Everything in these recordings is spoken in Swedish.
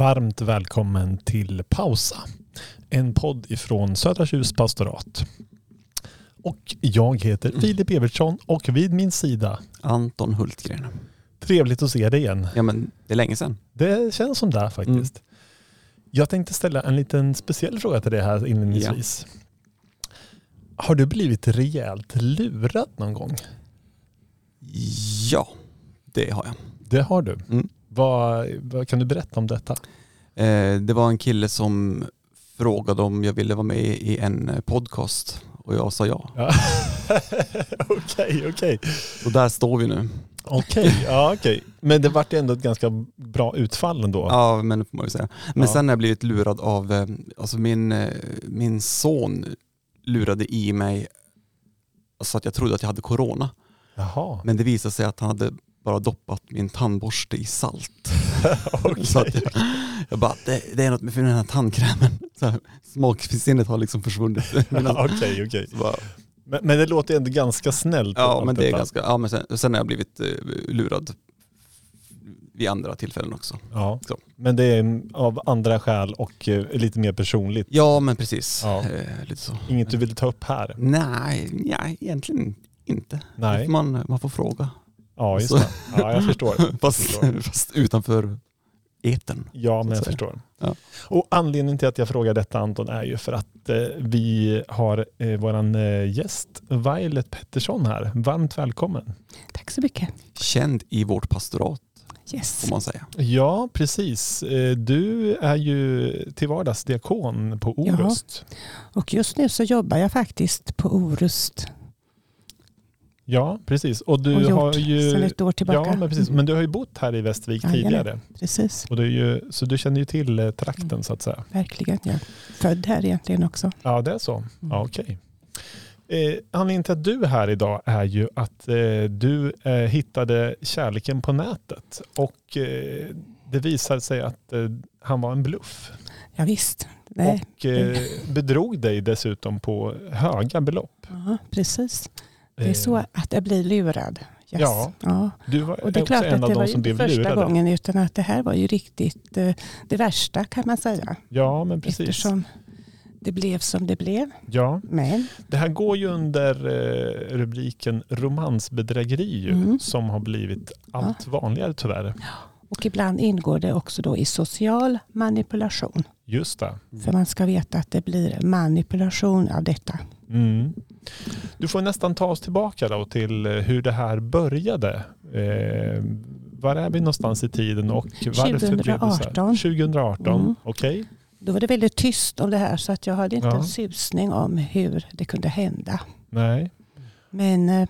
Varmt välkommen till Pausa. En podd ifrån Södra Tjus pastorat. Och jag heter Filip Evertsson och vid min sida Anton Hultgren. Trevligt att se dig igen. Ja men det är länge sedan. Det känns som det faktiskt. Jag tänkte ställa en liten speciell fråga till dig här inledningsvis. Har du blivit rejält lurad någon gång? Ja, det har jag. Det har du. Mm. Vad, vad kan du berätta om detta? Eh, det var en kille som frågade om jag ville vara med i en podcast och jag sa ja. Okej, okej. Och där står vi nu. Okej, ja okej. Men det vart ju ändå ett ganska bra utfall ändå. Ja, men det får man ju säga. Men Ja. sen har jag blivit lurad av, eh, alltså min, eh, min son lurade i mig så att jag trodde att jag hade corona. Jaha, Men det visade sig att han hade bara doppat min tandborste i salt. okej. Så jag, jag bara, det, det är något med den här tandkrämen. Så här, Smaksinnet har liksom försvunnit. Okej, okej. Men, men det låter ändå ganska snällt. ja men det är ganska, ja men sen, sen har jag blivit eh, lurad vid andra tillfällen också. Ja. Så. Men det är av andra skäl och eh, lite mer personligt. Ja men precis, Ja. Eh, lite så. Inget du vill ta upp här? Nej, nej egentligen inte. Nej. Man, man får fråga. Ja, just Så- det. Ja, jag förstår. Fast, förstår. fast utanför eten. Ja, men jag säga. förstår. Ja. Och anledningen till att jag frågar detta Anton är ju för att eh, vi har eh, våran eh, gäst Violet Pettersson här. Varmt välkommen. Tack så mycket. Känd i vårt pastorat Yes. får man säga. Ja, precis. Eh, Du är ju till vardags diakon på Ja. Orust. Och just nu så jobbar jag faktiskt på Orust Ja, precis. Och och du gjort har ju... sedan ett år tillbaka. Ja, men precis. Men du har ju bott här i Västervik Jajamän. tidigare. Precis, Och du är ju, så du känner ju till eh, trakten så att säga. verkligen. Jag är född här egentligen också. Ja, det är så. Mm. Ja, Okej. Eh, anledningen till att du är här idag är ju att eh, du eh, hittade kärleken på nätet och eh, det visade sig att eh, han var en bluff Ja, visst. Nej. och eh, bedrog dig dessutom på höga belopp. Ja, precis. Det Eh, är så att jag blir lurad. Yes. Ja. ja. Du var Och det är klart en att av det de var ju som inte blev första lurade. gången utan att det här var ju riktigt eh, det värsta kan man säga. Ja, men precis. Eftersom det blev som det blev. Ja, Men det här går ju under eh, rubriken romansbedrägeri Mm. som har blivit allt vanligare tyvärr. och ibland ingår det också då i social manipulation. Just det. För man ska veta att det blir manipulation av detta. Mm. Du får nästan ta oss tillbaka då till eh, hur det här började. Eh, var är vi någonstans i tiden och varför blev det så här? 2018. 2018, Mm. okej. Då var det väldigt tyst om det här så att jag hade inte Ja. en susning om hur det kunde hända. Nej. Men eh,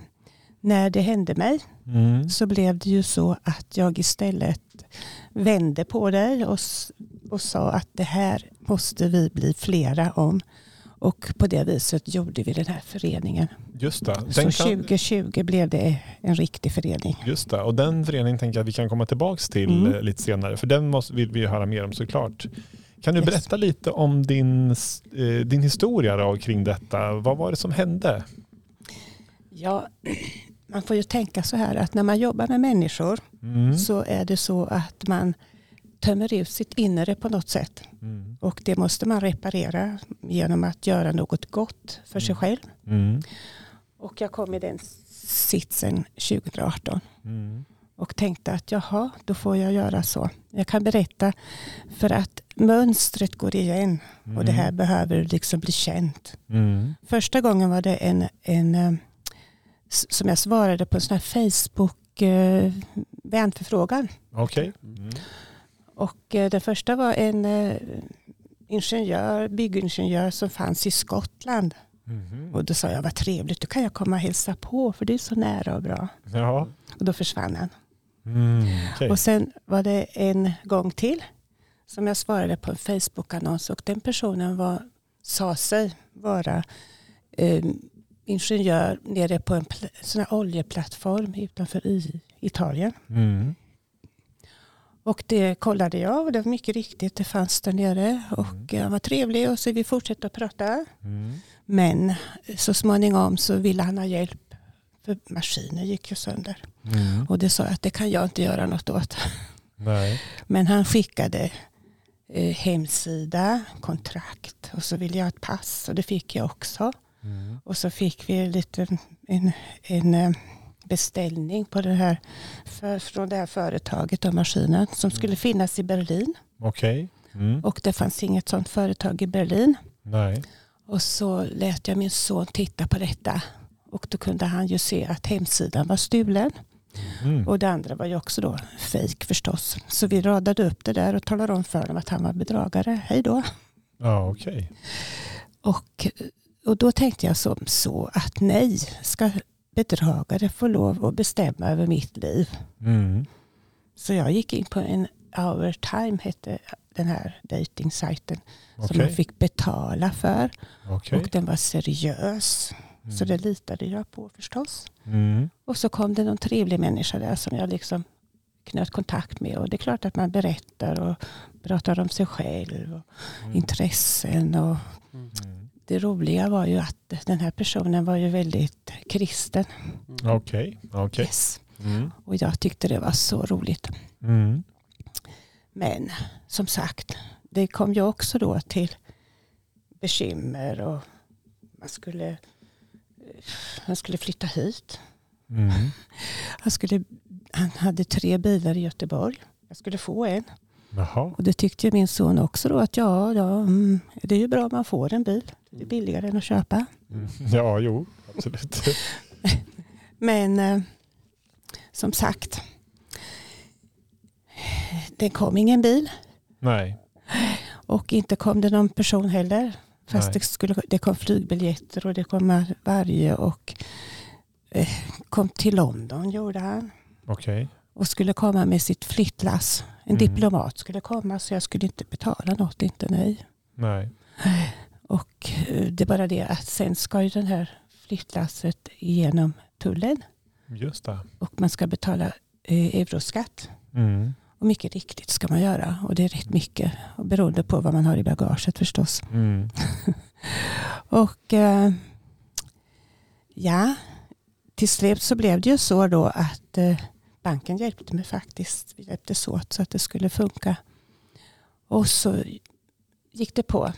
när det hände mig Mm. så blev det ju så att jag istället vände på det och, och sa att det här måste vi bli flera om. Och på det viset gjorde vi den här föreningen. Just det. Så kan, 2020 blev det en riktig förening. just det. Och den föreningen tänker jag att vi kan komma tillbaka till Mm. lite senare. För den måste, vill vi höra mer om såklart. Kan du Yes. berätta lite om din, eh, din historia då, kring detta? Vad var det som hände? Ja, man får ju tänka så här att när man jobbar med människor Mm. så är det så att man tömmer ut sitt inre på något sätt. Mm. Och det måste man reparera genom att göra något gott för sig själv. Mm. Och jag kom i den sitsen 2018 Mm. och tänkte att jaha, då får jag göra så. Jag kan berätta för att mönstret går igen och det här behöver liksom bli känt. Mm. Första gången var det en, en eh, som jag svarade på en sån här Facebook eh, vänförfrågan. Okej. Mm. Och eh, den första var en eh, ingenjör, byggingenjör som fanns i Skottland. Mhm. Och då sa jag, vad trevligt, då kan jag komma och hälsa på för det är så nära och bra. Ja. Och då försvann han. Mm. okej. Och sen var det en gång till som jag svarade på en Facebook-annons och den personen var, sa sig vara eh, ingenjör nere på en sån oljeplattform utanför i Italien. Mm. Och det kollade jag och det var mycket riktigt, det fanns där nere och han var trevlig och så vi fortsatte att prata. Mm. Men så småningom så ville han ha hjälp för maskinen gick ju sönder. Mm. Och det sa jag att det kan jag inte göra något åt. Nej. Men han skickade eh, hemsida, kontrakt och så ville jag ha ett pass och det fick jag också. Mm. Och så fick vi lite, en, en eh, beställning på det här, för, från det här företaget och maskinen som skulle finnas i Berlin. Okej. Mm. Och det fanns inget sådant företag i Berlin. Nej. Och så lät jag min son titta på detta. Och då kunde han ju se att hemsidan var stulen. Mm. Och det andra var ju också då fejk förstås. Så vi radade upp det där och talade om för honom att han var bedragare. Hej då. Ja, okej. Och, och då tänkte jag som så att nej, ska bedragare få lov att bestämma över mitt liv? Mm. Så jag gick in på en Our Time, hette den här dejtingsajten, som Okej. man fick betala för. Okej. Och den var seriös. Så det litade jag på förstås. Mm. Och så kom det någon trevlig människa där som jag liksom knöt kontakt med. Och det är klart att man berättar och pratar om sig själv och Mm. intressen. Och Mm. Mm. Det roliga var ju att den här personen var ju väldigt kristen. Okej. Okej. Yes. Mm. Och jag tyckte det var så roligt. Mm. Men som sagt, det kom ju också då till bekymmer och man skulle, han skulle flytta hit. Mm. Han, skulle, han hade tre bilar i Göteborg. Jag skulle få en. Jaha. Och det tyckte min son också då att ja, ja mm, det är ju bra om man får en bil. Det är billigare än att köpa. Mm. Ja, jo, absolut. Men eh, som sagt, det kom ingen bil Nej. och inte kom det någon person heller. Fast Nej. det, skulle, det kom flygbiljetter och det kom varje och eh, kom till London gjorde han. Okej. Och skulle komma med sitt flyttlass. En Mm. diplomat skulle komma så jag skulle inte betala något, inte nej. Nej. Och eh, det är bara det att sen ska ju den här flyttlasset igenom tullen Just det. och man ska betala eh, euroskatt. Mm. Och mycket riktigt ska man göra och det är rätt mycket och beroende på vad man har i bagaget förstås. Mm. Och eh, ja, till slut så blev det ju så då att eh, banken hjälpte mig faktiskt. Vi hjälptes åt så att det skulle funka. Och så gick det på.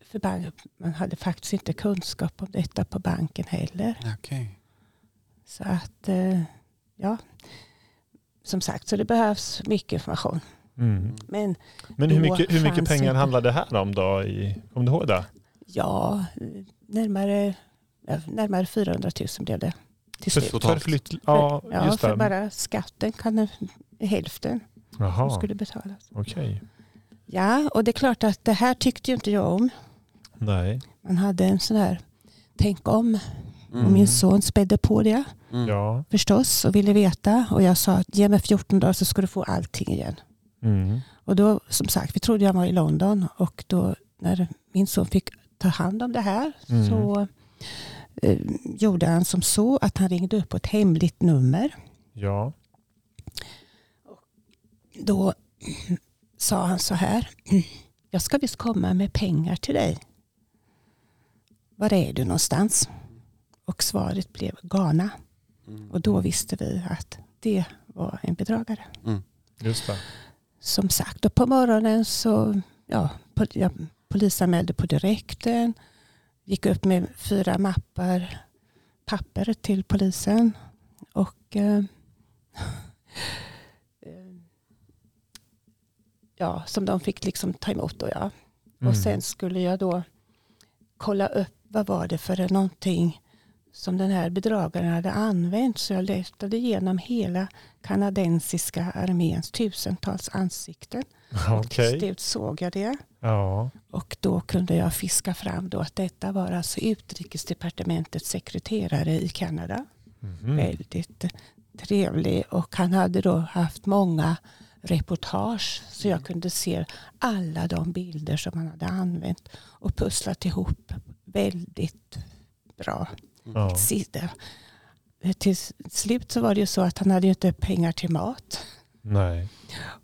För man hade faktiskt inte kunskap om detta på banken heller. Okej. Så att, eh, ja, som sagt, så det behövs mycket information. Mm. Men Men hur mycket, hur mycket pengar inte- handlade det här om då? I, kom du ihåg det? ja, närmare, närmare 400 000 blev det till För, slut. Totalt. för flytt... Ja, ja, just för bara skatten kan hälften som Jaha, skulle betalas. okej. Ja, och det är klart att det här tyckte ju inte jag om. Nej. Man hade en sån här tänk om. Och Mm. min son spädde på det Mm. Ja. förstås och ville veta. Och jag sa att ge mig 14 dagar så ska du få allting igen. Mm. Och då, som sagt, vi trodde jag var i London och då när min son fick ta hand om det här Mm. så eh, gjorde han som så att han ringde upp på ett hemligt nummer. Ja. Då sa han så här. Jag ska visst komma med pengar till dig. Var är du någonstans? Och svaret blev Ghana. Mm. Och då visste vi att det var en bedragare. Just det. som sagt, och på morgonen så ja, pol- jag polisanmälde på direkten. Gick upp med fyra mappar papper till polisen. Och eh, ja, som de fick liksom ta emot då ja. Mm. Och sen skulle jag då kolla upp vad var det för någonting som den här bedragaren hade använt. Så jag letade igenom hela kanadensiska arméns tusentals ansikten. Och till slut såg jag det. Ja. Och då kunde jag fiska fram då att detta var alltså utrikesdepartementets sekreterare i Kanada. Mhm. Väldigt trevlig och han hade då haft många reportage så jag kunde se alla de bilder som han hade använt och pusslat ihop väldigt bra. Ja. Sida. Till slut så var det ju så att han hade ju inte pengar till mat. Nej.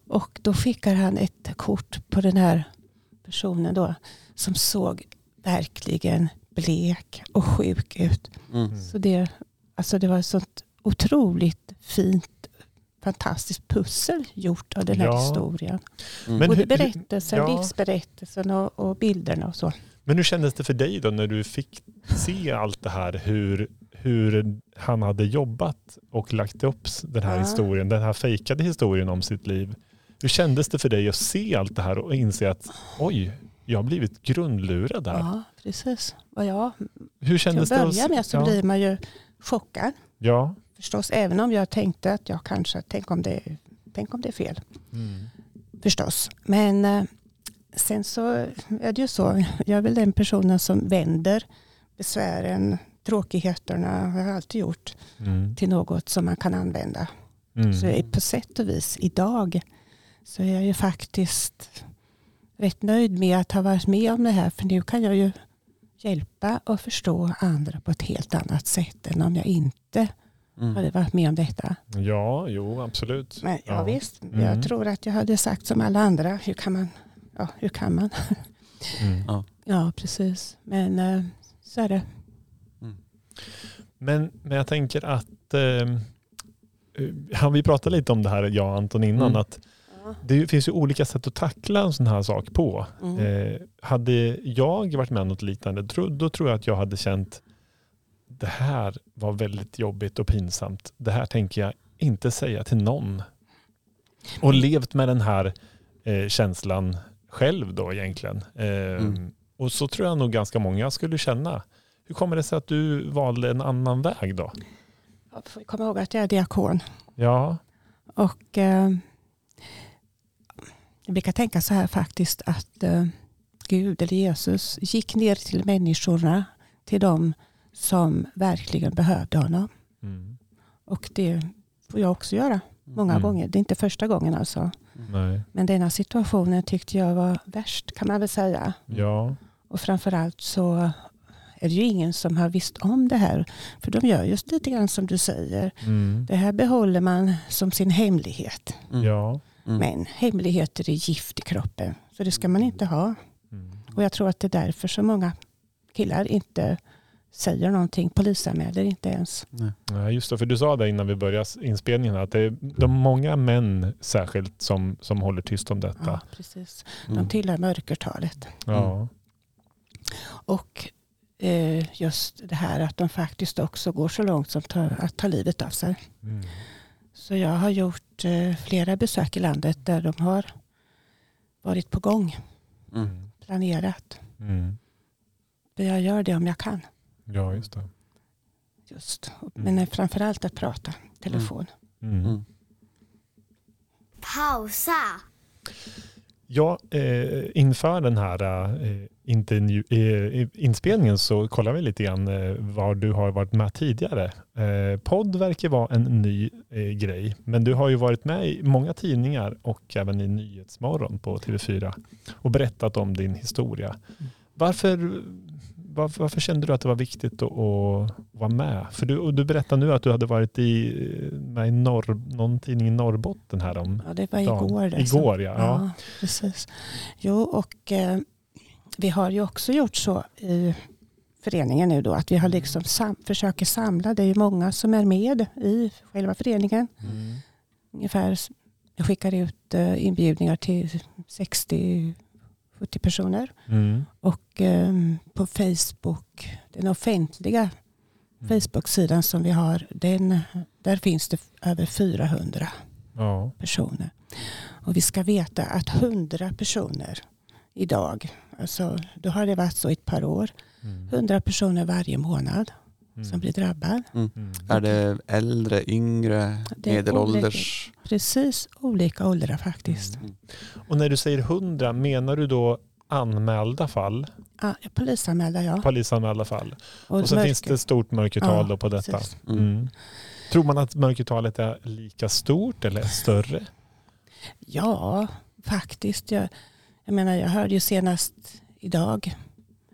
Och då skickar han ett kort på den här personen då som såg verkligen blek och sjuk ut. Mm. Så det, alltså det var ett sånt otroligt fint fantastiskt pussel gjort av den här Ja. historien. Mm. Både berättelsen, ja. livsberättelsen och, och bilderna och så. Men hur kändes det för dig då när du fick se allt det här, hur, hur han hade jobbat och lagt upp den här Ja. historien, den här fejkade historien om sitt liv. Hur kändes det för dig att se allt det här och inse att oj, jag har blivit grundlurad här. Ja, precis. Och ja, Hur till kändes att det? börja med så ja. blir man ju chockad. Ja. Förstås, även om jag tänkte att jag kanske, tänk om det, tänk om det är fel. Mm. Förstås. Men eh, sen så är det ju så, jag är väl den personen som vänder besvären, tråkigheterna, har jag alltid gjort, Mm. till något som man kan använda. Mm. Så jag är på sätt och vis idag så är jag ju faktiskt rätt nöjd med att ha varit med om det här. För nu kan jag ju hjälpa och förstå andra på ett helt annat sätt än om jag inte Mm. hade varit med om detta. Ja, jo absolut. Men ja, Ja. visst, Mm. jag tror att jag hade sagt som alla andra, hur kan man? Ja, hur kan man? Mm. Ja, precis. Men eh, så är det. Men, men jag tänker att, eh, har vi pratat lite om det här, jag och Anton innan, Mm. att det finns ju olika sätt att tackla en sån här sak på. Mm. Eh, hade jag varit med om något liknande, då tror jag att jag hade känt det här var väldigt jobbigt och pinsamt. Det här tänker jag inte säga till någon. Och levt med den här eh, känslan själv då egentligen. Eh, Mm. Och så tror jag nog ganska många skulle känna. Hur kommer det sig att du valde en annan väg då? Jag får komma ihåg att jag är diakon. Ja, Och eh, jag brukar tänka så här faktiskt att eh, Gud eller Jesus gick ner till människorna, till dem som verkligen behövde honom. mm. Och det får jag också göra många Mm. gånger. Det är inte första gången alltså. Nej, Men denna situationen tyckte jag var värst kan man väl säga. ja, Och framförallt så är det ju ingen som har visst om det här. För de gör just lite grann som du säger. mm. Det här behåller man som sin hemlighet. Mm. ja. Mm. Men hemligheter är gift i kroppen. Så det ska man inte ha. Mm. Och jag tror att det är därför så många killar inte säger någonting. Polisanmäler inte ens. Nej. Nej, just det. För du sa det innan vi började inspelningen att det är de många män särskilt som, som håller tyst om detta. Ja, precis. De Mm. tillhör mörkertalet. Ja. Och eh, just det här att de faktiskt också går så långt som tar, att ta livet av sig. Mm. Så jag har gjort eh, flera besök i landet där de har varit på gång, Mm. planerat. Mm. Jag gör det om jag kan. Ja, just det. Just. Men eh, framförallt att prata telefon. Mm. Mm. Pausa. Ja, eh, inför den här eh, intervju, eh, inspelningen så kollar vi lite grann eh, var du har varit med tidigare. Eh, podd verkar vara en ny eh, grej, men du har ju varit med i många tidningar och även i Nyhetsmorgon på TV4 och berättat om din historia. Varför, varför, varför kände du att det var viktigt att, att vara med? För du, du berättar nu att du hade varit i, med i norr, någon tidning i Norrbotten här om Ja, det var dagen. igår. Alltså. Igår, ja. ja. Precis. Jo, och eh, vi har ju också gjort så i föreningen nu då att vi har liksom sam- försöker samla, det är ju många som är med i själva föreningen. Mm. Ungefär, jag skickar ut eh, inbjudningar till 60-70 personer. Mm. Och eh, på Facebook, den offentliga Mm. Facebook-sidan som vi har, den, där finns det över 400 Ja. personer. Och vi ska veta att 100 personer idag, alltså då har det varit så i ett par år, Mm. 100 personer varje månad som Mm. blir drabbad. Mm. Är det äldre, yngre, Det medelålders? Precis olika åldrar faktiskt. Mm. Och när du säger 100, menar du då anmälda fall? Ja, polisanmälda ja. Polisanmälda fall? Och, så mörker- finns det ett stort mörkertal Ja, då på detta. Mm. Mm. Tror man att mörkertalet är lika stort eller större? Ja, faktiskt. Jag, jag menar, jag hörde ju senast idag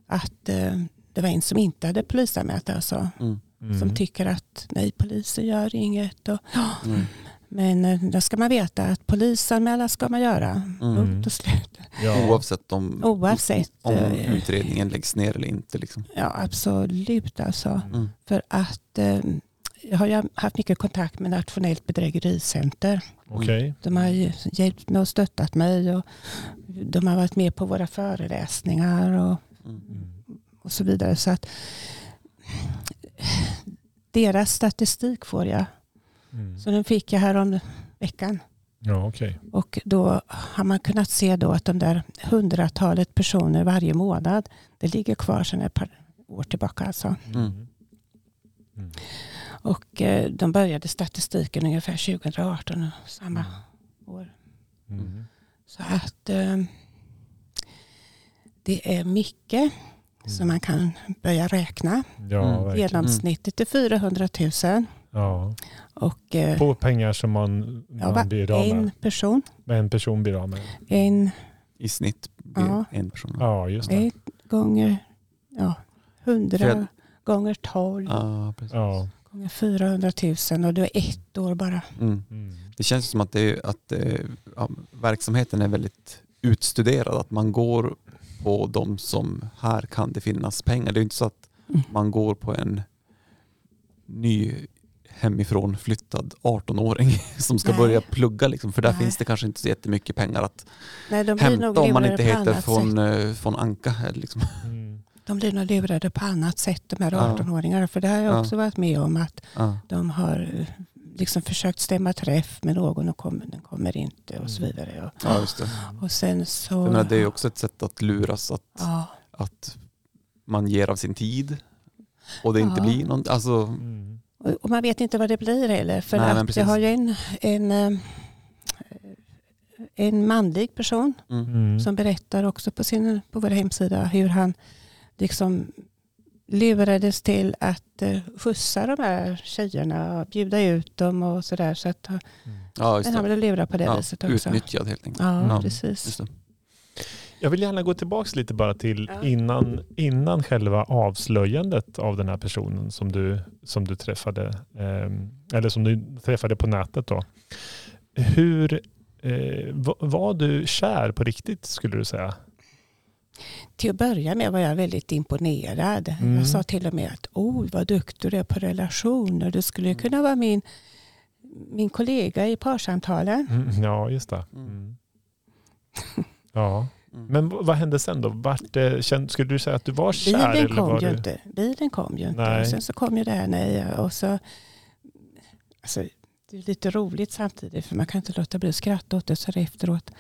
att eh, det var en som inte hade polisanmält alltså. Mm. Mm. Som tycker att nej, polisen gör inget. Och, Mm. men eh, då ska man veta att polisanmälan ska man göra. Mm. Och slut. ja. Oavsett om, Oavsett. om eh, utredningen läggs ner eller inte. Liksom. Ja, absolut alltså. Mm. För att eh, jag har ju haft mycket kontakt med Nationellt bedrägericenter. Okej. De har ju hjälpt mig och stöttat mig. Och de har varit med på våra föreläsningar och, Mm. Mm. och så vidare. Så att deras statistik får jag. Mm. Så den fick jag här om veckan. Ja, okej. Och då har man kunnat se då att de där hundratalet personer varje månad, det ligger kvar sedan ett par år tillbaka. Alltså. Mm. Mm. Och eh, de började statistiken ungefär 2018, samma år. Mm. Så att eh, det är mycket som man kan börja räkna. Ja, Mm. Genomsnittet är 400 000. Ja. Och eh, På pengar som man, ja, man blir av en med. person, med. En person blir av med. en, I snitt blir Ja. en person. Ja, just det. ett gånger ja, 100 För- gånger 12 Ja, precis. Ja. gånger 400 000 och det är ett år bara. Mm. Mm. Det känns som att, det, att eh, ja, verksamheten är väldigt utstuderad. Att man går på de som här kan det finnas pengar. Det är inte så att Mm. man går på en ny hemifrån flyttad 18-åring som ska Nej. börja plugga. Liksom, för där Nej. finns det kanske inte så jättemycket pengar att Nej, de blir nog hämta om man inte heter från, sätt. eh, från Anka. Liksom. Mm. De blir nog lurade på annat sätt de här Ja. 18-åringarna. För det har jag Ja. också varit med om att Ja. de har liksom försökt stämma träff med någon och kommer, den kommer inte och så Mm. vidare. Och, ja, just det. och sen så... Menar, det är också ett sätt att luras att, ja, att man ger av sin tid och det inte Ja. blir någon, alltså, Mm. och, och man vet inte vad det blir heller. För Nej, att jag har ju en, en, eh, en manlig person mm. Mm. som berättar också på, sin, på vår hemsida hur han liksom lurades till att eh, skjutsa de här tjejerna och bjuda ut dem och sådär. Så att, Mm. ja, just men han blev lurad på det Ja, viset också. utnyttjad helt enkelt. Ja, Ja. precis. Just det. Jag vill gärna gå tillbaka lite bara till Ja. innan, innan själva avslöjandet av den här personen som du, som du träffade, eh, eller som du träffade på nätet. Då. Hur eh, va- var du kär på riktigt skulle du säga? Till att börja med var jag väldigt imponerad. Mm. Jag sa till och med att oj vad duktig du är på relationer. Du skulle Mm. kunna vara min, min kollega i parsamtalen. Mm, ja, just det. Mm. Mm. Ja. Mm. Men vad hände sen då? Vart, eh, känd, skulle du säga att du var kär? Bilen eller kom var ju du... inte. Bilen kom ju inte. Nej. Och sen så kom ju det här nej. Och så, alltså, det är lite roligt samtidigt för man kan inte låta bli att skratta åt det så efteråt.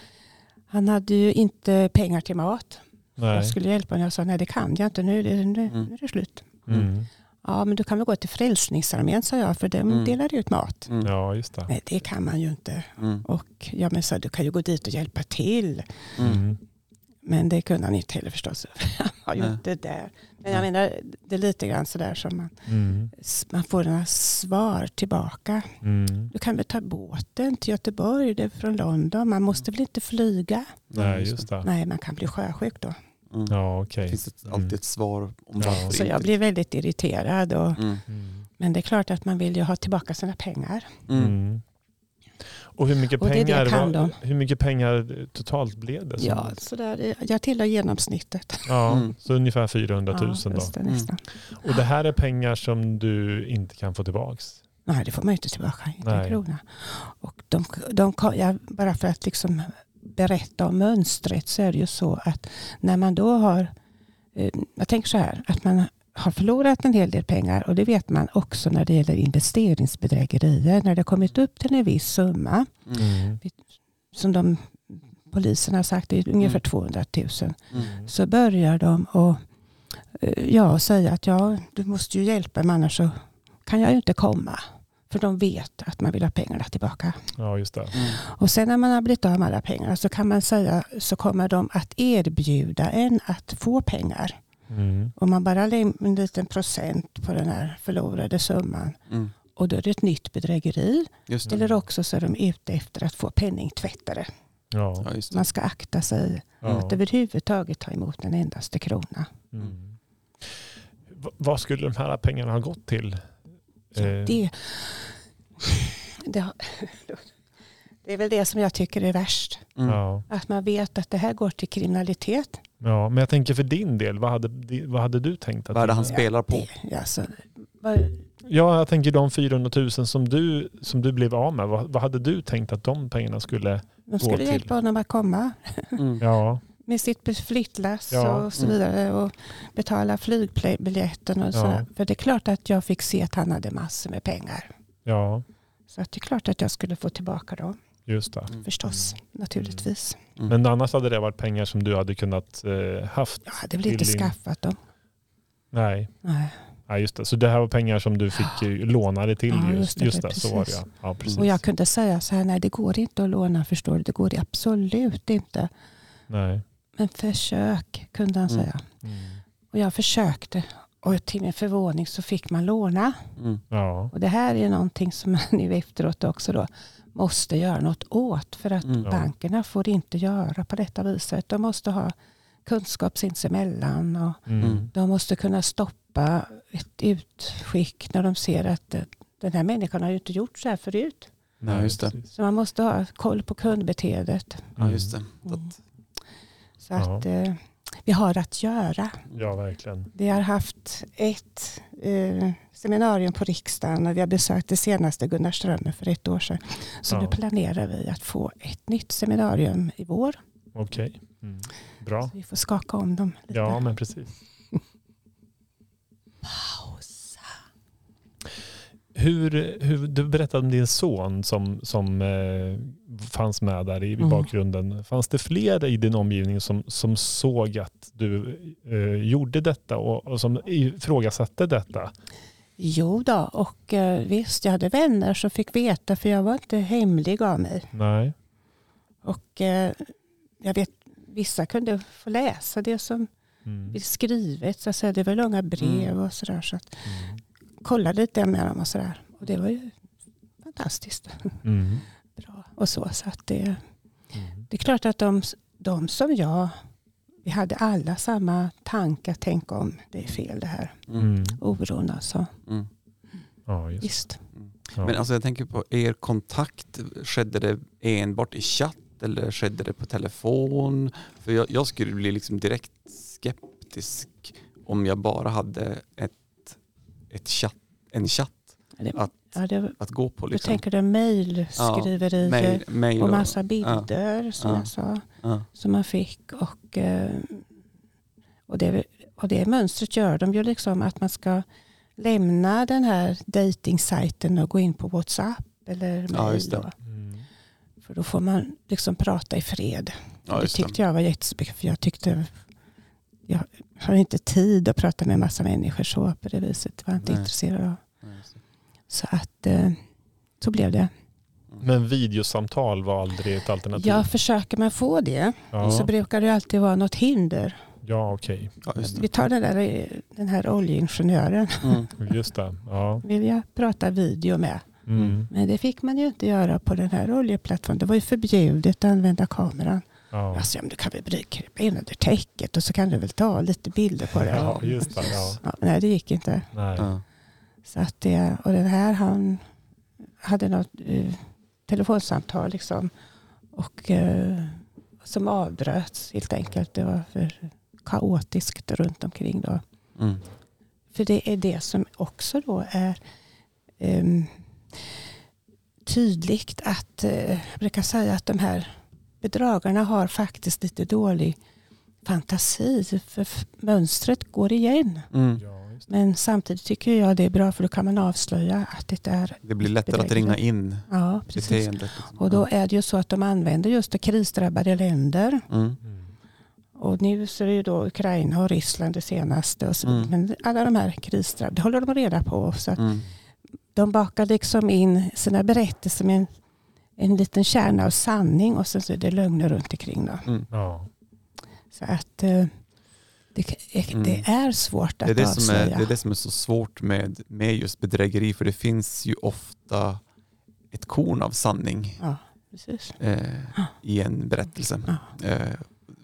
Han hade ju inte pengar till mat. Jag Nej. skulle hjälpa honom. Jag sa nej det kan jag inte. Nu nu, Mm. nu är det slut. Mm. Ja men du kan väl gå till Frälsningsarmén sa jag för de Mm. delar ut mat. Mm. Ja, just det. Nej det kan man ju inte. Mm. Och jag men sa du kan ju gå dit och hjälpa till. Mm. Mm. Men det kunde han inte heller förstås. Han var ju inte där. Men jag menar det är lite grann sådär som man, Mm. man får några svar tillbaka. Mm. Du kan väl ta båten till Göteborg, det är från London. Man måste väl inte flyga? Nej, just det. Nej, man kan bli sjösjuk då. Mm. Ja, okej. Finns det Mm. alltid ett svar om Ja. Så jag blir väldigt irriterad. Och, Mm. Mm. men det är klart att man vill ju ha tillbaka sina pengar. Och hur mycket Och det är det pengar, var, hur mycket pengar totalt blev det? Ja, så där, jag tillhör genomsnittet. ja Mm. så ungefär 400 000 ja, då. det, Mm. Och det här är pengar som du inte kan få tillbaks? Nej, det får man inte tillbaka. Inte en krona. Och de, de, kom- ja, bara för att liksom berätta om mönstret så är det ju så att när man då har, eh, jag tänker så här, att man har förlorat en hel del pengar och det vet man också när det gäller investeringsbedrägerier. När det kommit upp till en viss summa Mm. som de polisen har sagt är ungefär Mm. 200 000 Mm. så börjar de att eh, ja, säga att ja, du måste ju hjälpa mig annars så kan jag ju inte komma. För de vet att man vill ha pengarna tillbaka. Ja, just det. Mm. Och sen när man har blivit av med alla pengar så kan man säga så kommer de att erbjuda en att få pengar. Mm. Om man bara lägger en liten procent på den här förlorade summan. Mm. Och då är det ett nytt bedrägeri. Just det. Eller också så är de ute efter att få penningtvättare. Ja. Ja, just det. Man ska akta sig Ja. att överhuvudtaget ta emot en endaste krona. Mm. V- vad skulle de här pengarna ha gått till? Ja, Eh, det, det, det är väl det som jag tycker är värst. Mm. ja. Att man vet att det här går till kriminalitet. Ja, men jag tänker för din del, vad hade, vad hade du tänkt? Att Vad är det han spelar på? Det, alltså, vad- Ja, jag tänker de 400 000 som du, som du blev av med. Vad, vad hade du tänkt att de pengarna skulle... De skulle till. hjälpa honom att komma Mm. Ja, med sitt flyttlass Ja, och så mm. vidare. Och betala flygbiljetten och så. Ja. För det är klart att jag fick se att han hade massor med pengar. ja, Så att det är klart att jag skulle få tillbaka dem. Just det. Mm. Förstås, naturligtvis. Mm. Men annars hade det varit pengar som du hade kunnat eh, haft? Jag hade väl inte din- skaffat dem. Nej. Nej. Ja, just det. Så det här var pengar som du fick eh, låna dig till? Ja, just, just just det, det, så var det ja. ja precis. Och jag kunde säga så här, nej det går inte att låna förstår du. Det går absolut inte. Nej. Men försök kunde han Mm. säga. Mm. Och jag försökte. Och till min förvåning så fick man låna. Mm. Ja. Och det här är någonting som man nu efteråt också då måste göra något åt. För att Mm. Ja. bankerna får inte göra på detta viset. De måste ha kunskap sinsemellan. Och Mm. Mm. de måste kunna stoppa ett utskick när de ser att eh, den här människan har ju inte gjort så här förut. Ja, just det. Så man måste ha koll på kundbeteendet. Ja, just det. Mm. Så att eh, vi har att göra. Ja, verkligen. Vi har haft ett eh, seminarium på riksdagen och vi har besökt det senaste Gunnar Strömmer för ett år sedan. Så Ja. nu planerar vi att få ett nytt seminarium i vår. Okej. Mm. Bra. Så vi får skaka om dem lite. Ja, men precis. Pausa. Hur, hur, du berättade om din son som, som eh, fanns med där i, Mm. bakgrunden. Fanns det fler i din omgivning som, som såg att du eh, gjorde detta och, och som ifrågasatte detta? Jo då, och eh, visst jag hade vänner som fick veta för jag var inte hemlig av mig. Nej. Och eh, jag vet vissa kunde få läsa det som Mm. skrivet. Så säga. Det var långa brev Mm. och sådär. Så att Mm. Kolla lite med dem och sådär. Och det var ju fantastiskt Mm. bra. Och så, så att det, Mm. det är klart att de, de som jag, vi hade alla samma tankar. Tänk om det är fel det här. mm. Mm. Oron alltså. Mm. Ja, just Visst. ja. Men alltså jag tänker på er kontakt, skedde det enbart i chatt eller skedde det på telefon? För jag, jag skulle bli liksom direkt skeptisk om jag bara hade ett, ett chatt, en chatt Det, Att- ja, det, att gå på. du Liksom. tänker du mejlskriverier Mail, mail och och, massa bilder som Ja. jag sa. ja. som man fick. Och, eh, och, det, och det mönstret gör de ju liksom att man ska lämna den här dejtingsajten och gå in på WhatsApp eller Ja, mail. just det. då. Mm. För då får man liksom prata i fred. Ja, det just det. tyckte jag var jättespännande för jag tyckte jag har inte tid att prata med massa människor så på det viset. Det var jag inte Nej. intresserad av. Så att eh, så blev det. Men videosamtal var aldrig ett alternativ? Ja, försöker man få det ja. så brukar det alltid vara något hinder. ja okej. Ja, just Vi tar den, där, den här oljeingenjören. Mm. Just det. Ja. vill jag prata video med. Mm. Men det fick man ju inte göra på den här oljeplattformen. Det var ju förbjudet att använda kameran. Ja. Alltså, ja, men du kan väl krypa in under täcket och så kan du väl ta lite bilder på det. ja, just det. Ja. Ja, nej, det gick inte. Nej. Ja. Så att det, och den här han hade något eh, telefonsamtal liksom. Och eh, som avbröts helt enkelt. Det var för kaotiskt runt omkring då. Mm. För det är det som också då är ehm, tydligt att, eh, jag brukar säga att de här bedragarna har faktiskt lite dålig fantasi. För mönstret går igen. Mm. Men samtidigt tycker jag det är bra för då kan man avslöja att det är, Det blir lättare att Bedrägeri. ringa in ja precis. beteendet. liksom. Och då är det ju så att de använder just det krisdrabbade länder. Mm. Mm. Och nu så är det ju då Ukraina och Ryssland det senaste. Och så, Mm. Men alla de här krisdrabbade, det håller de reda på. Så att Mm. de bakar liksom in sina berättelser med en, en liten kärna av sanning och sen så är det lögner runt omkring. Då. Mm. Ja. Så att eh, det, Mm. det är svårt Det att är det, som är, avslöja. det är det som är så svårt med, med just bedrägeri för det finns ju ofta ett korn av sanning Ja, precis. eh, Ja. i en berättelse. Ja. Eh,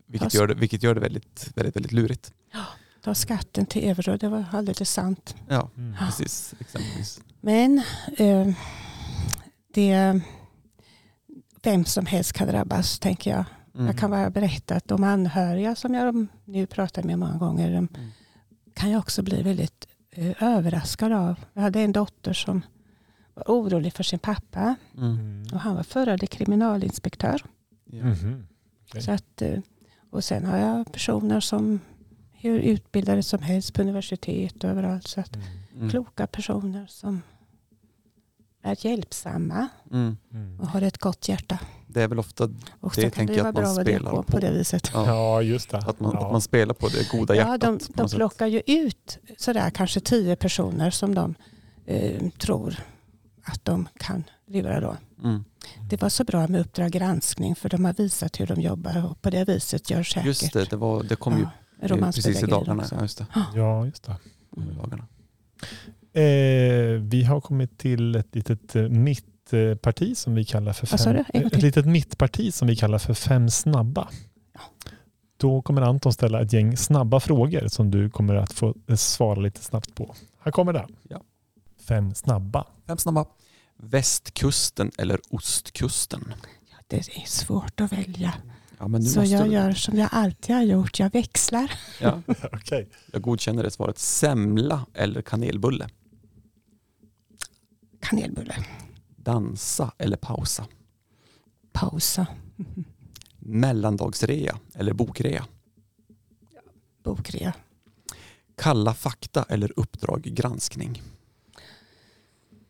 vilket, gör det, vilket gör det väldigt, väldigt, väldigt lurigt. Ta skatten till euro, det var alldeles sant. Ja, Mm. precis. Exempelvis. Men eh, det, vem som helst kan drabbas, tänker jag. Mm. Jag kan bara berätta att de anhöriga som jag nu pratar med många gånger, de Mm. kan ju också bli väldigt eh, överraskad av. Jag hade en dotter som var orolig för sin pappa Mm. Mm. och han var förre kriminalinspektör. Okej. Så att, eh, och sen har jag personer som hur utbildade som helst på universitet och överallt. Så att, Mm. Mm. Kloka personer som är hjälpsamma Mm. Mm. och har ett gott hjärta. Det är väl ofta Och Det kan tänker det jag vara att man bra att vara spelar på. på det viset. ja, Ja, just det. att, man, ja. att man spelar på det goda hjärtat. Ja, de, de plockar ju ut sådär kanske tio personer som de eh, tror att de kan lura då. Mm. Det var så bra med Uppdrag granskning för de har visat hur de jobbar och på det viset gör säkert. Just det, det, var, det kom ju ja, precis i dagarna. också. Ja, just det. Ja, just det. I dagarna. Eh, vi har kommit till ett litet eh, mittparti som vi kallar för fem, gång ett litet mittparti som vi kallar för fem snabba. Ja. Då kommer Anton ställa ett gäng snabba frågor som du kommer att få eh, svara lite snabbt på. Här kommer det. Ja. Fem snabba. Fem snabba. Västkusten eller ostkusten? Ja, det är svårt att välja. Ja, men nu Så måste jag du- gör som jag alltid har gjort. Jag växlar. Ja, Okej. jag godkänner det svaret. Semla eller kanelbulle? Kanelbulle. Dansa eller pausa? Pausa. Mellandagsrea eller bokrea? Bokrea. Kalla fakta eller Uppdrag granskning?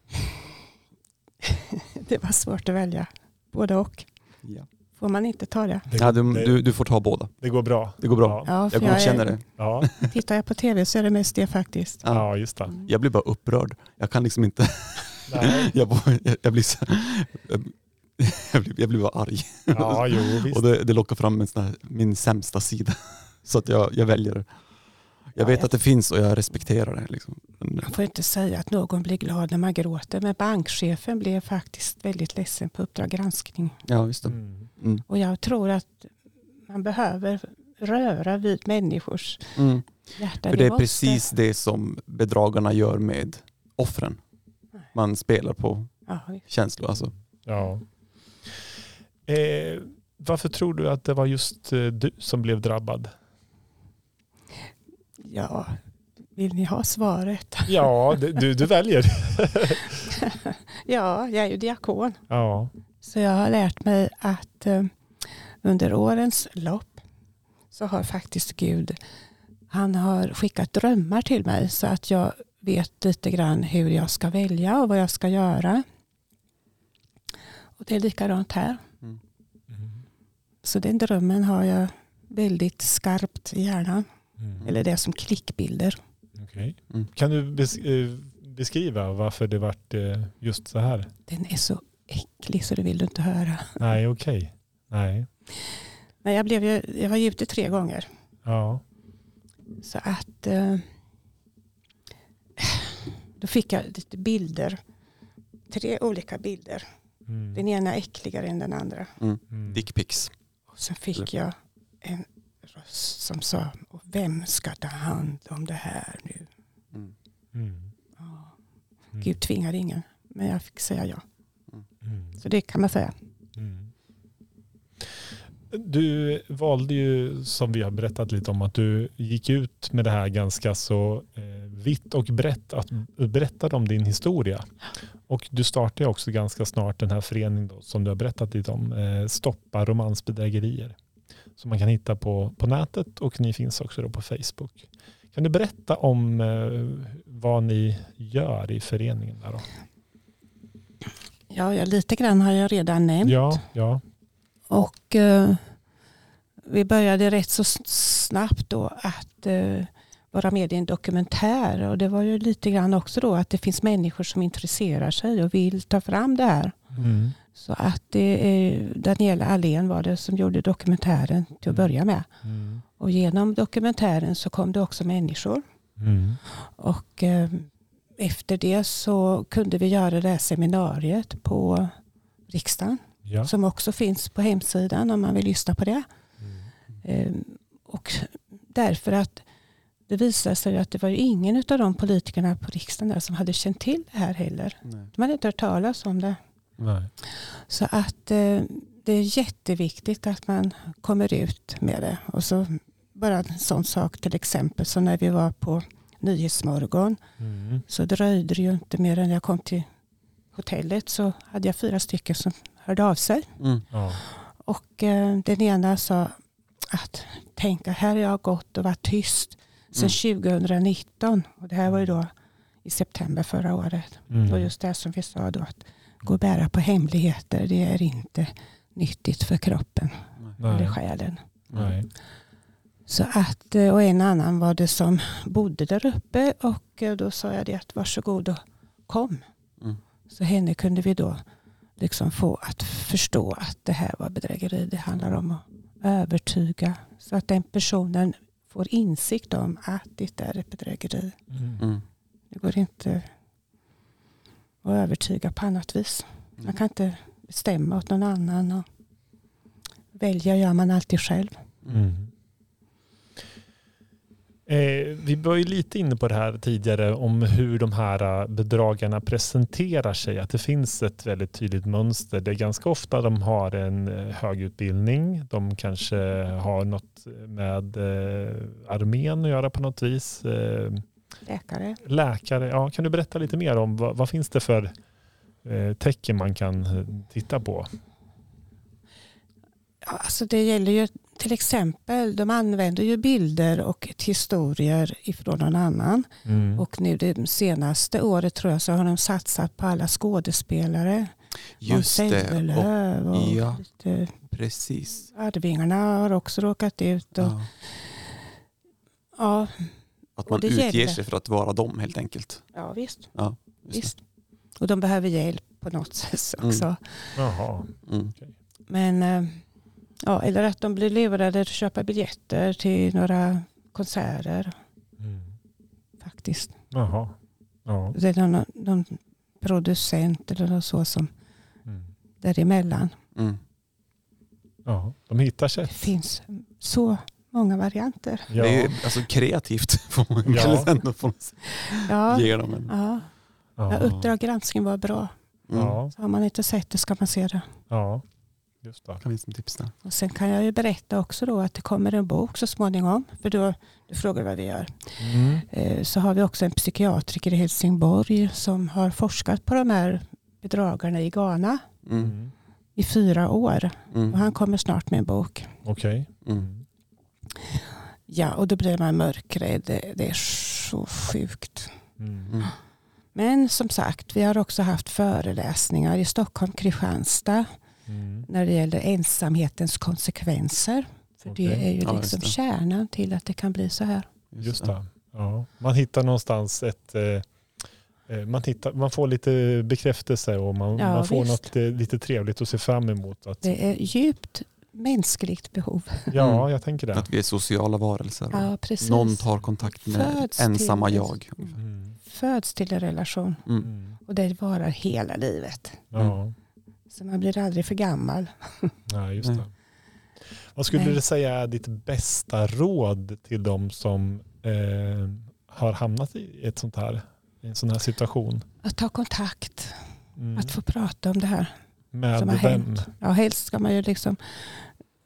Det var svårt att välja. Både och. Ja. Får man inte ta det? Det, Ja, du, det, du, du får ta båda. det går bra. Det går bra. Ja, Jag godkänner det. ja, Tittar jag på tv så är det mest det faktiskt. Ja. just det. Jag blir bara upprörd. Jag kan liksom inte... Nej. Jag, jag, så... Jag blir, jag blir bara arg. Ja, jo, visst. Och det, det lockar fram en sån här, min sämsta sida. Så att jag, jag väljer det. Jag Ja, vet jag- att det finns och jag respekterar det. Liksom. Man får inte säga att någon blir glad när man gråter. Men bankchefen blev faktiskt väldigt ledsen på Uppdrag granskning. ja, det. Mm. Mm. Och jag tror att man behöver röra vid människors Mm. hjärta. För det är måste- precis det som bedragarna gör med offren. Man spelar på känslor. Alltså. Ja. Eh, varför tror du att det var just eh, du som blev drabbad? ja, vill ni ha svaret? Ja, du, du väljer. Ja, jag är ju diakon. Ja. Så jag har lärt mig att eh, under årens lopp så har faktiskt Gud, han har skickat drömmar till mig så att jag vet lite grann hur jag ska välja och vad jag ska göra. Och det är likadant här. Mm. Så den drömmen har jag väldigt skarpt i hjärnan. Mm. Eller det är som klickbilder. Okej. Mm. Kan du bes- eh, beskriva varför det vart eh, just så här? Den är så äcklig så det vill du inte höra. Nej, okej. Nej. Men jag, blev ju, jag var ju ute tre gånger. Ja. Så att eh, då fick jag lite bilder. Tre olika bilder. Mm. Den ena äckligare än den andra. Mm. Dickpics. Och sen fick jag en röst som sa, vem ska ta hand om det här nu? Mm. Mm. Ja. Mm. Gud tvingar ingen, men jag fick säga ja. Mm. Så det kan man säga. Du valde ju, som vi har berättat lite om, att du gick ut med det här ganska så eh, vitt och brett, att berätta om din historia. Och du startade också ganska snart den här föreningen då, som du har berättat lite om, eh, Stoppa romansbedrägerier. Som man kan hitta på, på nätet och ni finns också då på Facebook. Kan du berätta om eh, vad ni gör i föreningen? Där då? Ja, ja, lite grann har jag redan nämnt. Ja, ja. Och eh, vi började rätt så snabbt då att eh, vara med i en dokumentär. Och det var ju lite grann också då att det finns människor som intresserar sig och vill ta fram det här. Mm. Så att det är Daniela Allén var det som gjorde dokumentären till att börja med. Mm. Och genom dokumentären så kom det också människor. Mm. Och eh, efter det så kunde vi göra det här seminariet på riksdagen. Ja. Som också finns på hemsidan om man vill lyssna på det. Mm. Eh, och därför att det visade sig att det var ingen av de politikerna på riksdagen där som hade känt till det här heller. Nej. De hade inte hört talas om det. Nej. Så att eh, det är jätteviktigt att man kommer ut med det. Och så bara en sån sak till exempel som när vi var på Nyhetsmorgon. Mm. Så dröjde det ju inte mer än jag kom till hotellet så hade jag fyra stycken som hörde av sig. Mm. Ja. Och eh, den ena sa att tänka här har jag gått och varit tyst sedan 2019. Och det här var ju då i september förra året. Mm. Och just det som vi sa då att gå och bära på hemligheter det är inte nyttigt för kroppen eller Nej. själen. Nej. Så att, eh, och en annan var det som bodde där uppe och eh, då sa jag det att varsågod och kom. Mm. Så henne kunde vi då liksom få att förstå att det här var bedrägeri. Det handlar om att övertyga så att den personen får insikt om att det är ett bedrägeri. Mm. Mm. Det går inte att övertyga på annat vis. Man kan inte bestämma åt någon annan. Och välja gör man alltid själv. Mm. Eh, vi var ju lite inne på det här tidigare om hur de här eh, bedragarna presenterar sig. Att det finns ett väldigt tydligt mönster. Det är ganska ofta de har en eh, hög utbildning. De kanske har något med eh, armén att göra på något vis. Eh, Läkare. läkare, ja, kan du berätta lite mer om vad, vad finns det för eh, tecken man kan titta på? Ja, alltså det gäller ju till exempel, de använder ju bilder och historier ifrån någon annan. Mm. Och nu det senaste året tror jag så har de satsat på alla skådespelare. Just det, och, och ja. lite, precis. Arvingarna har också råkat ut. Och, Ja. ja. Att man utger gäller. sig för att vara dem helt enkelt. ja, visst. Det. visst. Och de behöver hjälp på något sätt Mm. också. Jaha. Mm. Men, eh, ja, eller att de blir lurade att köpa biljetter till några konserter Mm. faktiskt. Jaha. Ja. Det är någon, någon producent eller något så som Mm. däremellan. Mm. ja. De hittar Det sätt. finns så många varianter. Ja. Det är ju alltså kreativt får man Ja. ändå få Ja, ge dem. En. ja. Ja. ja Uppdrag granskning var bra. Mm. Ja. Så har man inte sett det ska man se det. ja. Just det. Kan vi som tips där. Och sen kan jag ju berätta också då att det kommer en bok så småningom. För då, du frågar vad vi gör. Mm. Eh, Så har vi också en psykiatriker i Helsingborg som har forskat på de här bedragarna i Ghana Mm. Mm. i fyra år. Mm. Och han kommer snart med en bok. Okej. Mm. Ja, och då blir man mörkrädd. Det, det är så sjukt. Mm. Men som sagt, vi har också haft föreläsningar i Stockholm, Kristianstad Mm. när det gäller ensamhetens konsekvenser. För Okej. det är ju Ja, liksom det. kärnan till att det kan bli så här. Just det. Ja. Man hittar någonstans ett eh, eh, man, hittar, man får lite bekräftelse och man, Ja, man får visst. något eh, lite trevligt att se fram emot. Att, Det är djupt mänskligt behov. ja, Mm. jag tänker det. Att vi är sociala varelser. och Ja, precis. Någon tar kontakt med Föds ensamma till- jag. Mm. Föds till en relation Mm. Mm. och det varar hela livet. Ja, Så man blir aldrig för gammal. ja, just Nej. det. Vad skulle Nej. du säga är ditt bästa råd till de som eh, har hamnat i ett sånt här, en sån här situation? Att ta kontakt, Mm. att få prata om det här. Med som har vem? hänt. Ja, helst ska man ju liksom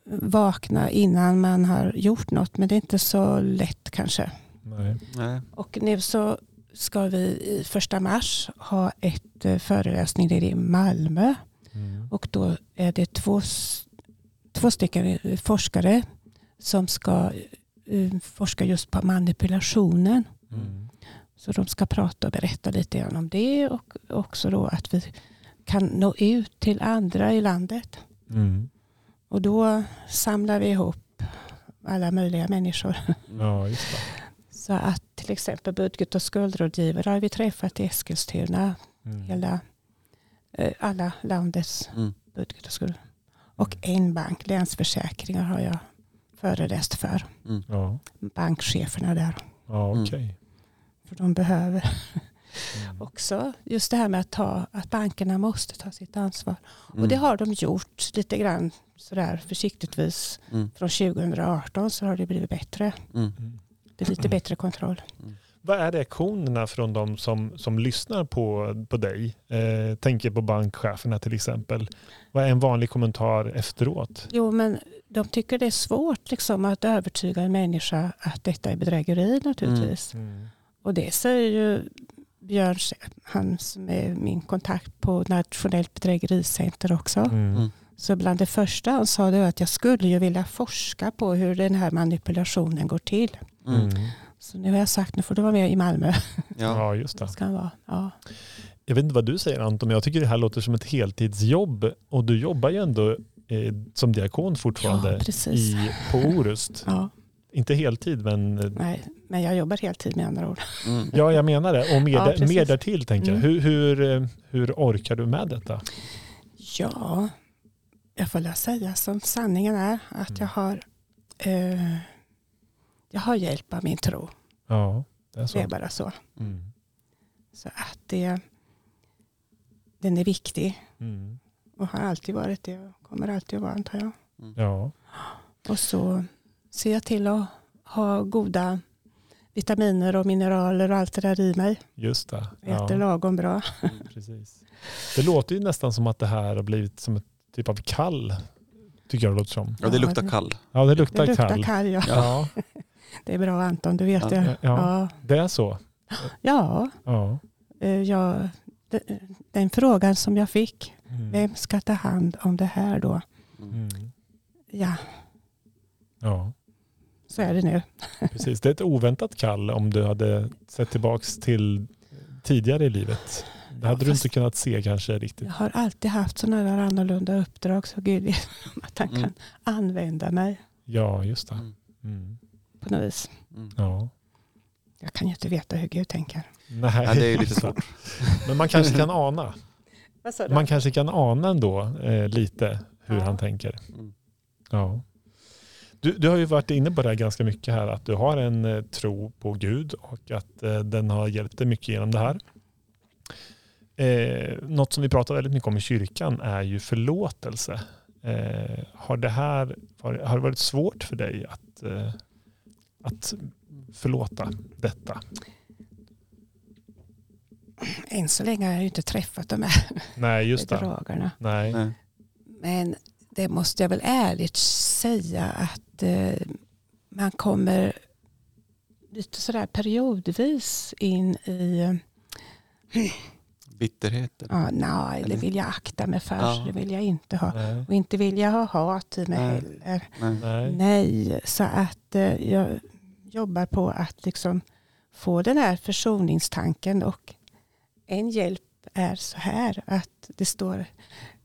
vakna innan man har gjort något. Men det är inte så lätt kanske. Nej. Nej. Och nu så ska vi i första mars ha ett eh, föreläsning i Malmö. Mm. Och då är det två, två stycken eh, forskare som ska eh, forska just på manipulationen. Mm. Så de ska prata och berätta lite grann om det och också då att vi kan nå ut till andra i landet. Mm. Och då samlar vi ihop alla möjliga människor. Ja. Så att till exempel budget och skuldrådgivare har vi träffat i Eskilstuna. Mm. Hela, alla landets Mm. budget och skuld. Och en bank, Länsförsäkringar, har jag föreläst för. Mm. Ja, Bankcheferna där. ja Mm. okej. För de behöver Mm. också just det här med att, ta, att bankerna måste ta sitt ansvar. Mm. Och det har de gjort lite grann sådär försiktigtvis. Mm. Från 2018 så har det blivit bättre. Mm. Mm. Det är lite bättre kontroll. Vad är reaktionerna från de som, som lyssnar på, på dig? Eh, tänker på bankcheferna till exempel. Vad är en vanlig kommentar efteråt? Jo men de tycker det är svårt liksom, att övertyga en människa att detta är bedrägeri naturligtvis. Mm. Och det säger ju Björn, han som är min kontakt på Nationellt bedrägericenter också. Mm. Mm. Så bland det första han sa det var att jag skulle ju vilja forska på hur den här manipulationen går till. Mm. Så nu har jag sagt, nu får du vara med i Malmö. Ja. Ja, just det. Ska han vara. Ja. Jag vet inte vad du säger Anton, men jag tycker det här låter som ett heltidsjobb och du jobbar ju ändå eh, som diakon fortfarande ja, i, på Orust. Ja, Inte heltid, men eh, nej, men jag jobbar heltid med andra ord. Mm. ja, jag menar det. Och mer, Ja, mer därtill tänker jag. Mm. Hur, hur, eh, hur orkar du med detta? Ja, jag får väl säga som sanningen är att Mm. jag har eh, jag har hjälp av min tro. Ja, det är så. Det är bara så. Mm. Så att det, den är viktig Mm. och har alltid varit det och kommer alltid att vara antar jag. Ja, Och så ser jag till att ha goda vitaminer och mineraler och allt det där i mig. just det. Äter Ja, lagom bra. precis. Det låter ju nästan som att det här har blivit som ett typ av kall. Tycker jag det låter som. ja, det luktar kall. Ja, det luktar, Det luktar kall. kall ja. Ja, Det är bra Anton, du vet Ja. det. ja, Ja. det är så. ja, Ja. eh, de- den frågan som jag fick, Mm. vem ska ta hand om det här då? Mm. Mm. Ja, Ja, så är det nu. precis. Det är ett oväntat kall om du hade sett tillbaks till tidigare i livet. Det hade Ja, du inte kunnat se kanske riktigt. Jag har alltid haft sådana där annorlunda uppdrag så Gud att han Mm. kan använda mig Ja, just det. Mm. På något vis. Mm. Ja. Jag kan ju inte veta hur Gud tänker. Nej. Ja, det är ju lite svårt. Men man kanske kan ana. Vad sa Man kanske kan ana ändå eh, lite hur Ja. han tänker. Mm. Ja. Du, du har ju varit inne på det här ganska mycket här, att du har en eh, tro på Gud och att eh, den har hjälpt dig mycket genom det här. Eh, något som vi pratar väldigt mycket om i kyrkan är ju förlåtelse. Eh, har, det här, har, har det varit svårt för dig att, eh, att förlåta detta? Än så länge har jag inte träffat de här Nej, just bedragarna. Nej. Nej. Men det måste jag väl ärligt säga att eh, man kommer lite sådär periodvis in i, eh, Bitterheten. ja, nej, det vill jag akta mig för, Ja. det vill jag inte ha. Nej. Och inte vill jag ha hat i mig Nej. heller. Nej. Nej. Nej, så att eh, jag jobbar på att liksom få den här försoningstanken och en hjälp är så här att det står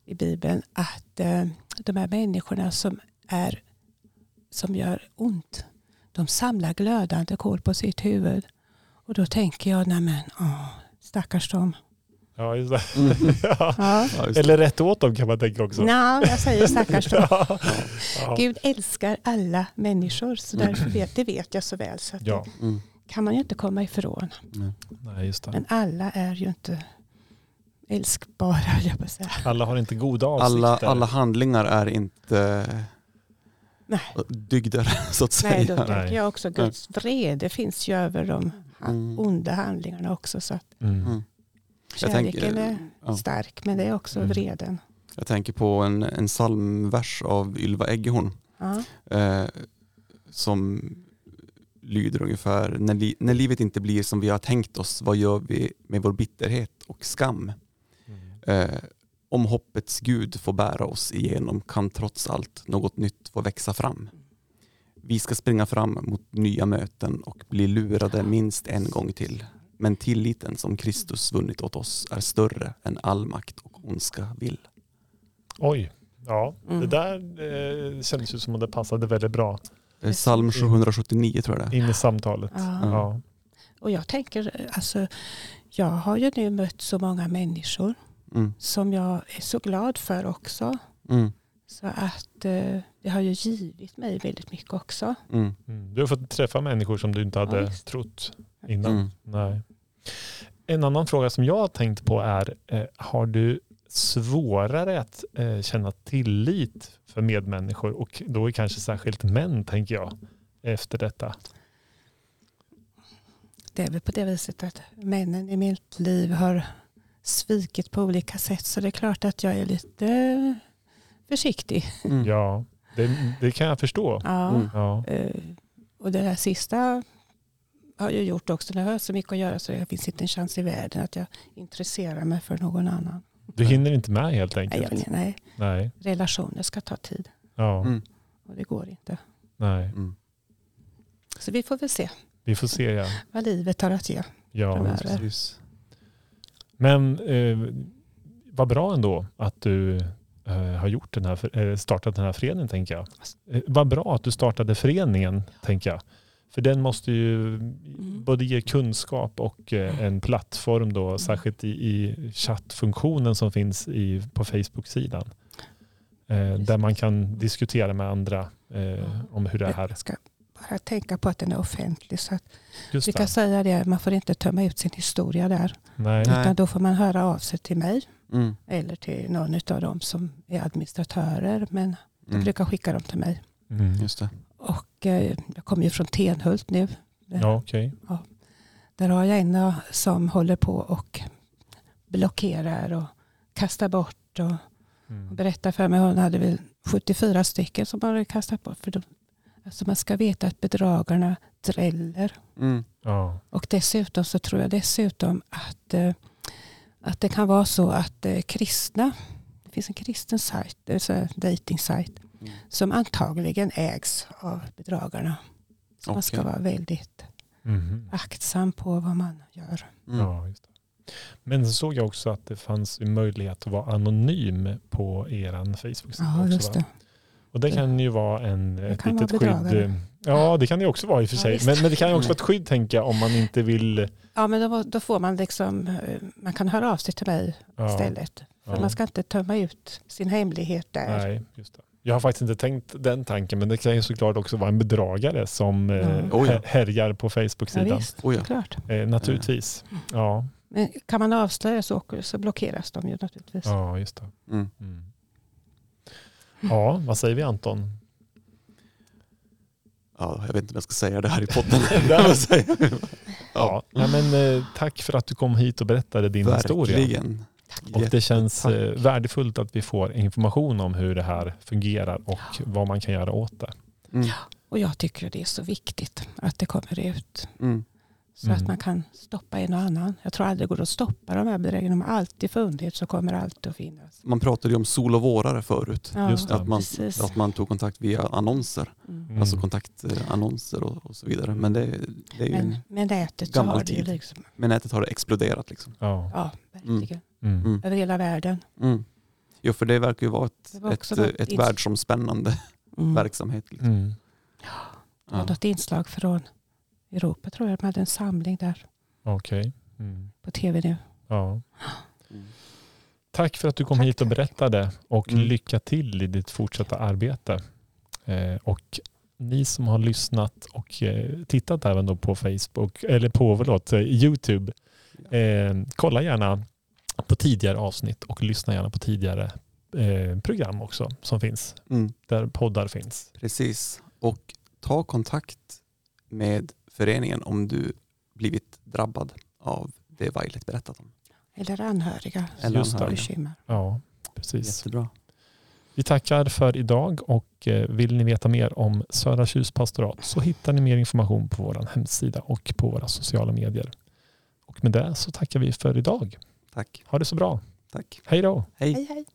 i Bibeln att eh, de här människorna som, är, som gör ont, de samlar glödande kol på sitt huvud. Och då tänker jag, nej men, åh, stackars dem. Ja, just det. Mm. ja. Ja. Ja, just det. Eller rätt åt dem kan man tänka också. Nej, jag säger stackars dem. ja. Gud älskar alla människor, så därför vet, det vet jag så väl. Så att ja, Mm. det kan man ju inte komma ifrån. Nej. nej just det. Men alla är ju inte älskbara, jag på säga. Alla har inte goda avsikter. Alla, alla handlingar är inte Nej. dygder så att Nej, säga. då Nej. tänker jag också Guds vrede finns ju över de Mm. onda handlingarna också. Så att Mm. Jag kärleken tänker- är ja. stark, men det är också Mm. vreden. Jag tänker på en, en psalmvers av Ylva Eggehorn Ja. eh, som lyder ungefär när, li, när livet inte blir som vi har tänkt oss, vad gör vi med vår bitterhet och skam? Mm. Eh, om hoppets Gud får bära oss igenom kan trots allt något nytt få växa fram. Vi ska springa fram mot nya möten och bli lurade minst en gång till. Men tilliten som Kristus vunnit åt oss är större än all makt och ondska vill. Oj, ja Mm. det där eh, kändes ju som att det passade väldigt bra Eh, Psalm 779 tror jag det är. in i samtalet. Ja. Ja. Och jag tänker, alltså, jag har ju nu mött så många människor Mm. som jag är så glad för också. Mm. Så att eh, det har ju givit mig väldigt mycket också. Mm. Mm. Du har fått träffa människor som du inte hade Ja, trott innan. Mm. Nej. En annan fråga som jag har tänkt på är, eh, har du svårare att eh, känna tillit för medmänniskor och då är kanske särskilt män tänker jag efter detta? Det är väl på det viset att männen i mitt liv har svikit på olika sätt. Så det är klart att jag är lite försiktig. Mm. Ja, det, det kan jag förstå. Ja. Mm. Ja. Eh, Och det där sista har jag gjort också. Jag har så mycket att göra så det finns inte en chans i världen att jag intresserar mig för någon annan. Du hinner inte med helt Nej, enkelt. jag, nej, Nej. relationer ska ta tid Ja. Mm. och det går inte. Nej. Mm. Så vi får väl se Vi får se. Ja. vad livet har att ge. Ja. Framöver. Precis. Men eh, vad bra ändå att du har gjort den här, eh, startat den här föreningen tänker jag. Eh, vad bra att du startade föreningen tänker jag. För den måste ju Mm. både ge kunskap och eh, en plattform då, särskilt i, i chattfunktionen som finns i, på Facebook-sidan. Eh, där man kan diskutera med andra eh, om hur det här... Jag ska bara tänka på att den är offentlig. Så vi kan säga det, man får inte tömma ut sin historia där. Nej. Nej. Utan då får man höra av sig till mig Mm. eller till någon av dem som är administratörer. Men de Mm. brukar skicka dem till mig. Mm. Just det. Och eh, jag kommer ju från Tenhult nu. Ja, okej. Där har jag en eh, som håller på och blockerar och kastar bort. Och Mm. berättar för mig hon hade väl 74 stycken som hon hade kastat bort. För de, alltså man ska veta att bedragarna dräller. Mm. Ja. Och dessutom så tror jag dessutom att, eh, att det kan vara så att eh, kristna, det finns en kristen sajt, det är så här dating-sajt, Mm. som antagligen ägs av bedragarna. Så man ska vara väldigt Mhm. aktsam på vad man gör. Mm. Ja, just det. Men så såg jag också att det fanns möjlighet att vara anonym på er Facebook-sida. Ja, också, just va? Och det kan ju vara en, ett kan litet vara skydd. eh, Ja, det kan det också vara i och för Ja, sig. visst. men, men det kan ju också vara ett skydd tänker jag om man inte vill... Ja, men då, då får man liksom, eh, man kan höra av sig till mig Ja, istället. För ja. man ska inte tömma ut sin hemlighet där. Nej, just det. Jag har faktiskt inte tänkt den tanken, men det kan ju såklart också vara en bedragare som Mm. Oh ja. här- härjar på Ja, Facebook-sidan. visst, Oh ja. klart. eh, naturligtvis. Ja, Men kan man avslöja så, så blockeras de ju naturligtvis. ja, just det. Mm. Mm. Ja, vad säger vi Anton? Ja, jag vet inte om jag ska säga det här i podden. Ja. ja, Ja, men, eh, tack för att du kom hit och berättade din historia. verkligen. Och det känns eh, Jättetack. värdefullt att vi får information om hur det här fungerar och vad man kan göra åt det. Mm. Och jag tycker det är så viktigt att det kommer ut. Mm. Så Mm. att man kan stoppa en och annan. Jag tror aldrig det går att stoppa de här bedrägerierna. De har alltid funnits och kommer alltid att finnas. Man pratade ju om sol och vårare förut. Ja. Att man, precis. att man tog kontakt via annonser. Mm. Mm. Alltså kontaktannonser och, och så vidare. Men det, det är ju, Men med nätet gammal har det tid. liksom, med nätet har det exploderat. Liksom. Ja. ja, verkligen. Mm. Mm. Över hela världen. Mm. Jo, för det verkar ju vara ett, ett, ett ins- världsomspännande Mm. verksamhet. Liksom. Mm. Det var Ja. något inslag från Europa tror jag. De hade en samling där Okej. Mm. på tv nu. Ja. Mm. Tack för att du kom Tack, hit och berättade och Mm. lycka till i ditt fortsatta arbete. Eh, och ni som har lyssnat och eh, tittat även då på Facebook eller på förlåt, eh, Youtube. Eh, kolla gärna på tidigare avsnitt och lyssna gärna på tidigare eh, program också som finns Mm. där poddar finns. Precis. Och ta kontakt med föreningen om du blivit drabbad av det Violet berättat om. Eller anhöriga som Eller det. har anhöriga. bekymmer. Ja, precis. Jättebra. Vi tackar för idag och eh, vill ni veta mer om Södra Tjus pastorat så hittar ni mer information på vår hemsida och på våra sociala medier. Och med det så tackar vi för idag. Tack. Ha det så bra. Tack. Hej då! Hej. Hej hej.